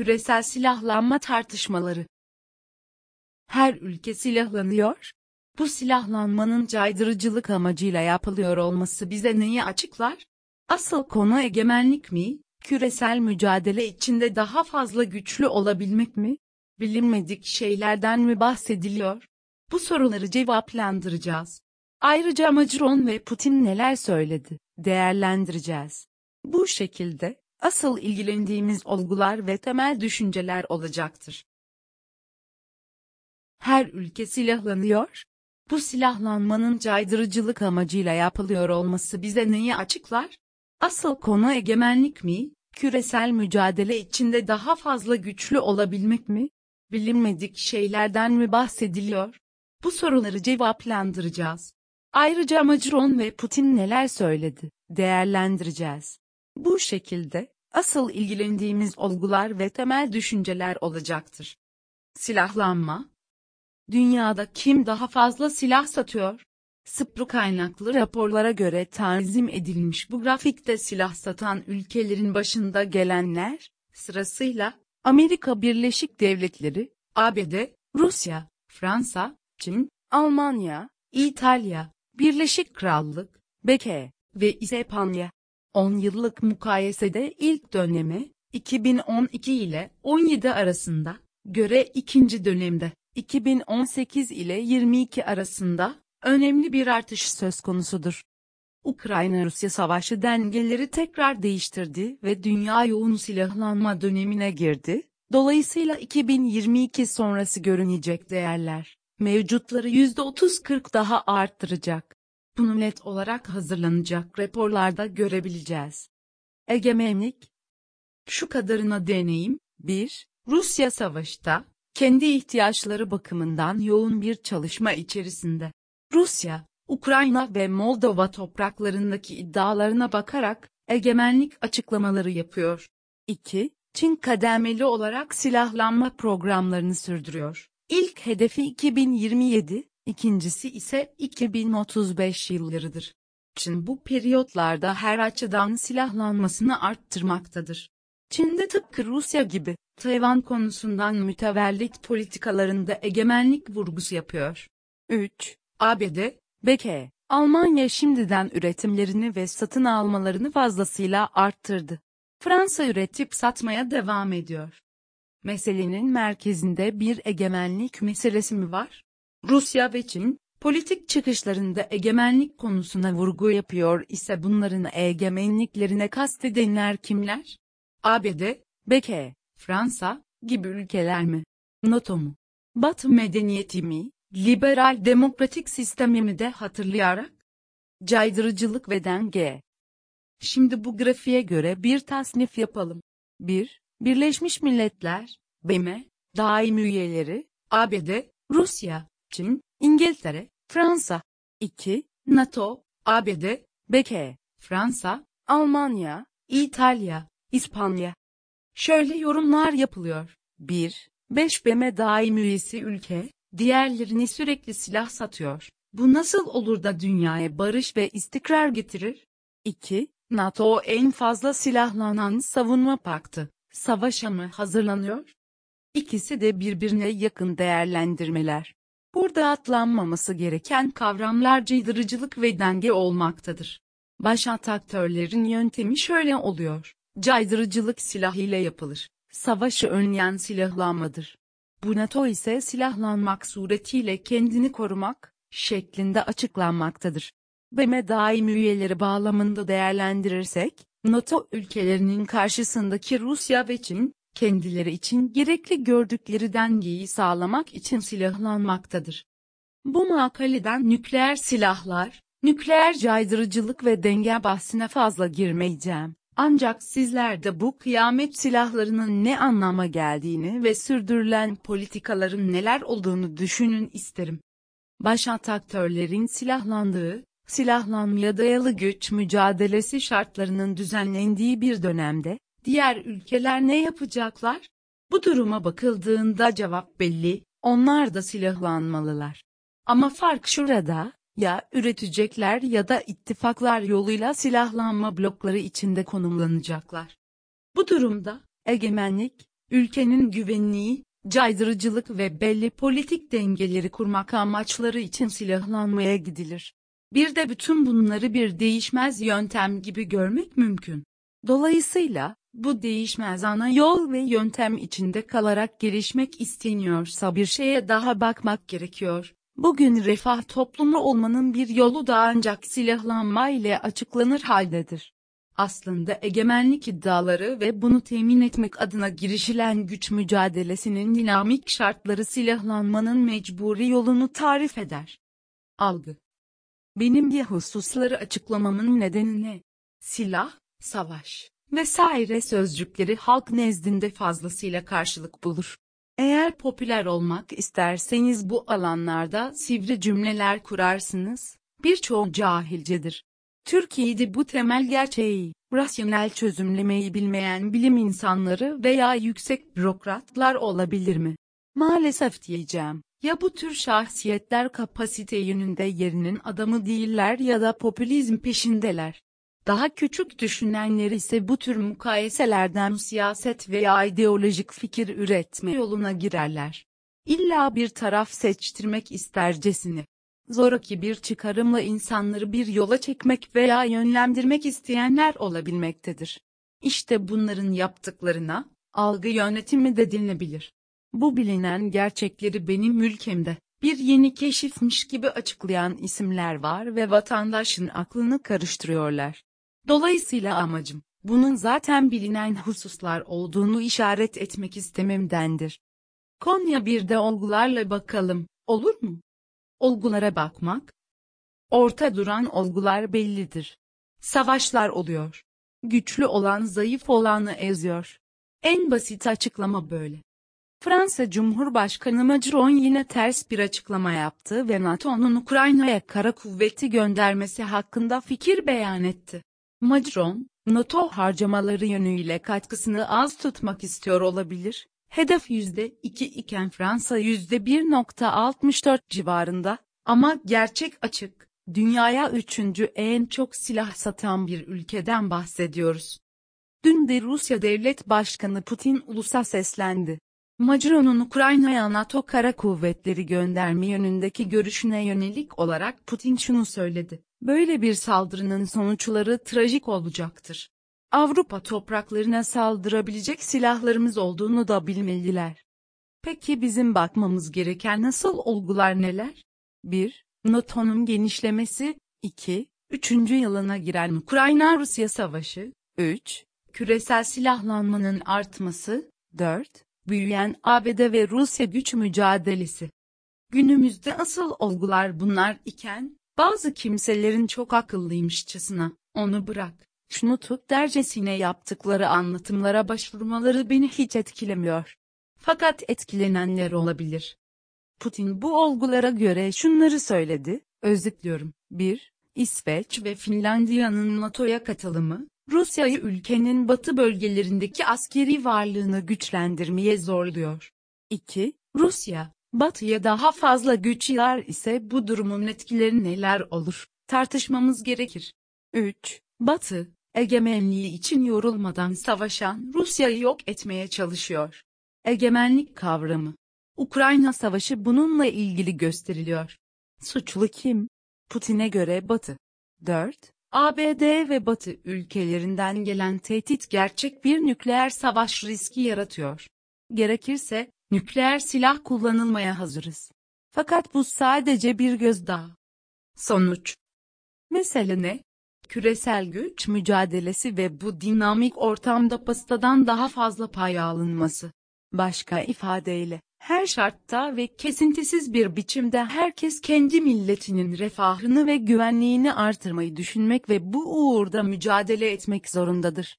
Küresel silahlanma tartışmaları. Her ülke silahlanıyor. Bu silahlanmanın caydırıcılık amacıyla yapılıyor olması bize neyi açıklar? Asıl konu egemenlik mi, küresel mücadele içinde daha fazla güçlü olabilmek mi? Bilinmedik şeylerden mi bahsediliyor? Bu soruları cevaplandıracağız. Ayrıca Macron ve Putin neler söyledi, değerlendireceğiz. Bu şekilde, asıl ilgilendiğimiz olgular ve temel düşünceler olacaktır. Her ülke silahlanıyor. Bu silahlanmanın caydırıcılık amacıyla yapılıyor olması bize neyi açıklar? Asıl konu egemenlik mi, küresel mücadele içinde daha fazla güçlü olabilmek mi? Bilinmedik şeylerden mi bahsediliyor? Bu soruları cevaplandıracağız. Ayrıca Macron ve Putin neler söyledi, değerlendireceğiz. Bu şekilde, asıl ilgilendiğimiz olgular ve temel düşünceler olacaktır. Silahlanma Dünyada kim daha fazla silah satıyor? Spru kaynaklı raporlara göre tanzim edilmiş bu grafikte silah satan ülkelerin başında gelenler, sırasıyla, Amerika Birleşik Devletleri, ABD, Rusya, Fransa, Çin, Almanya, İtalya, Birleşik Krallık, BK ve İspanya. 10 yıllık mukayesede ilk döneme, 2012 ile 17 arasında, göre ikinci dönemde, 2018 ile 22 arasında, önemli bir artış söz konusudur. Ukrayna-Rusya savaşı dengeleri tekrar değiştirdi ve dünya yoğun silahlanma dönemine girdi, dolayısıyla 2022 sonrası görünecek değerler, mevcutları %30-40 daha arttıracak. Bunu net olarak hazırlanacak raporlarda görebileceğiz. Egemenlik Şu kadarına deneyim, 1. Rusya savaşta, kendi ihtiyaçları bakımından yoğun bir çalışma içerisinde. Rusya, Ukrayna ve Moldova topraklarındaki iddialarına bakarak, egemenlik açıklamaları yapıyor. 2. Çin kademeli olarak silahlanma programlarını sürdürüyor. İlk hedefi 2027, ikincisi ise 2035 yıllarıdır. Çin bu periyotlarda her açıdan silahlanmasını arttırmaktadır. Çin'de tıpkı Rusya gibi, Tayvan konusundan mütevellit politikalarında egemenlik vurgusu yapıyor. 3. ABD, BK, Almanya şimdiden üretimlerini ve satın almalarını fazlasıyla arttırdı. Fransa üretip satmaya devam ediyor. Meselenin merkezinde bir egemenlik meselesi mi var? Rusya ve Çin, politik çıkışlarında egemenlik konusuna vurgu yapıyor ise bunların egemenliklerine kastedenler kimler? ABD, BK, Fransa gibi ülkeler mi? NATO mu? Batı medeniyeti mi? Liberal demokratik sistemimi de hatırlayarak? Caydırıcılık ve denge. Şimdi bu grafiğe göre bir tasnif yapalım. 1. Birleşmiş Milletler, BM, daim üyeleri, ABD, Rusya, Çin, İngiltere, Fransa. 2. NATO, ABD, BK, Fransa, Almanya, İtalya, İspanya. Şöyle yorumlar yapılıyor. 1. 5 BM daim üyesi ülke, diğerlerini sürekli silah satıyor. Bu nasıl olur da dünyaya barış ve istikrar getirir? 2. NATO en fazla silahlanan savunma paktı. Savaşa mı hazırlanıyor? İkisi de birbirine yakın değerlendirmeler. Burada atlanmaması gereken kavramlar caydırıcılık ve denge olmaktadır. Başat aktörlerin yöntemi şöyle oluyor. Caydırıcılık silah ile yapılır. Savaşı önleyen silahlanmadır. Bu NATO ise silahlanmak suretiyle kendini korumak, şeklinde açıklanmaktadır. BM daim üyeleri bağlamında değerlendirirsek, NATO ülkelerinin karşısındaki Rusya ve Çin, kendileri için gerekli gördükleri dengeyi sağlamak için silahlanmaktadır. Bu makaleden nükleer silahlar, nükleer caydırıcılık ve denge bahsine fazla girmeyeceğim. Ancak sizler de bu kıyamet silahlarının ne anlama geldiğini ve sürdürülen politikaların neler olduğunu düşünün isterim. Başat aktörlerin silahlandığı, silahlanmaya dayalı güç mücadelesi şartlarının düzenlendiği bir dönemde, diğer ülkeler ne yapacaklar? Bu duruma bakıldığında cevap belli, onlar da silahlanmalılar. Ama fark şurada, ya üretecekler ya da ittifaklar yoluyla silahlanma blokları içinde konumlanacaklar. Bu durumda, egemenlik, ülkenin güvenliği, caydırıcılık ve belli politik dengeleri kurmak amaçları için silahlanmaya gidilir. Bir de bütün bunları bir değişmez yöntem gibi görmek mümkün. Dolayısıyla, bu değişmez ana yol ve yöntem içinde kalarak gelişmek isteniyorsa bir şeye daha bakmak gerekiyor. Bugün refah toplumu olmanın bir yolu da ancak silahlanma ile açıklanır haldedir. Aslında egemenlik iddiaları ve bunu temin etmek adına girişilen güç mücadelesinin dinamik şartları silahlanmanın mecburi yolunu tarif eder. Algı Benim bir hususları açıklamamın nedeni ne? Silah, savaş vesaire sözcükleri halk nezdinde fazlasıyla karşılık bulur. Eğer popüler olmak isterseniz bu alanlarda sivri cümleler kurarsınız, birçoğu cahilcedir. Türkiye'de bu temel gerçeği, rasyonel çözümlemeyi bilmeyen bilim insanları veya yüksek bürokratlar olabilir mi? Maalesef diyeceğim. Ya bu tür şahsiyetler kapasite yönünde yerinin adamı değiller ya da popülizm peşindeler. Daha küçük düşünenler ise bu tür mukayeselerden siyaset veya ideolojik fikir üretme yoluna girerler. İlla bir taraf seçtirmek istercesine. Zoraki bir çıkarımla insanları bir yola çekmek veya yönlendirmek isteyenler olabilmektedir. İşte bunların yaptıklarına, algı yönetimi de denilebilir. Bu bilinen gerçekleri benim ülkemde, bir yeni keşifmiş gibi açıklayan isimler var ve vatandaşın aklını karıştırıyorlar. Dolayısıyla amacım, bunun zaten bilinen hususlar olduğunu işaret etmek istememdendir. Konya bir de olgularla bakalım, olur mu? Olgulara bakmak. Orta duran olgular bellidir. Savaşlar oluyor. Güçlü olan zayıf olanı eziyor. En basit açıklama böyle. Fransa Cumhurbaşkanı Macron yine ters bir açıklama yaptı ve NATO'nun Ukrayna'ya kara kuvveti göndermesi hakkında fikir beyan etti. Macron, NATO harcamaları yönüyle katkısını az tutmak istiyor olabilir. Hedef %2 iken Fransa %1.64 civarında, ama gerçek açık, dünyaya üçüncü en çok silah satan bir ülkeden bahsediyoruz. Dün de Rusya Devlet Başkanı Putin ulusa seslendi. Macron'un Ukrayna'ya NATO kara kuvvetleri gönderme yönündeki görüşüne yönelik olarak Putin şunu söyledi. Böyle bir saldırının sonuçları trajik olacaktır. Avrupa topraklarına saldırabilecek silahlarımız olduğunu da bilmeliler. Peki bizim bakmamız gereken nasıl olgular neler? 1. NATO'nun genişlemesi, 2. 3. yılına giren Ukrayna-Rusya savaşı, 3. Küresel silahlanmanın artması, 4. Büyüyen ABD ve Rusya güç mücadelesi. Günümüzde asıl olgular bunlar iken, bazı kimselerin çok akıllıymışçasına, onu bırak, şunu tut dercesine yaptıkları anlatımlara başvurmaları beni hiç etkilemiyor. Fakat etkilenenler olabilir. Putin bu olgulara göre şunları söyledi, özetliyorum. 1. İsveç ve Finlandiya'nın NATO'ya katılımı, Rusya'yı ülkenin batı bölgelerindeki askeri varlığını güçlendirmeye zorluyor. 2. Rusya, batıya daha fazla güç yığar ise bu durumun etkileri neler olur, tartışmamız gerekir. 3. Batı, egemenliği için yorulmadan savaşan Rusya'yı yok etmeye çalışıyor. Egemenlik kavramı. Ukrayna Savaşı bununla ilgili gösteriliyor. Suçlu kim? Putin'e göre Batı. 4. ABD ve Batı ülkelerinden gelen tehdit gerçek bir nükleer savaş riski yaratıyor. Gerekirse, nükleer silah kullanılmaya hazırız. Fakat bu sadece bir gözdağı. Sonuç Mesele ne? Küresel güç mücadelesi ve bu dinamik ortamda pastadan daha fazla pay alınması. Başka ifadeyle, her şartta ve kesintisiz bir biçimde herkes kendi milletinin refahını ve güvenliğini artırmayı düşünmek ve bu uğurda mücadele etmek zorundadır.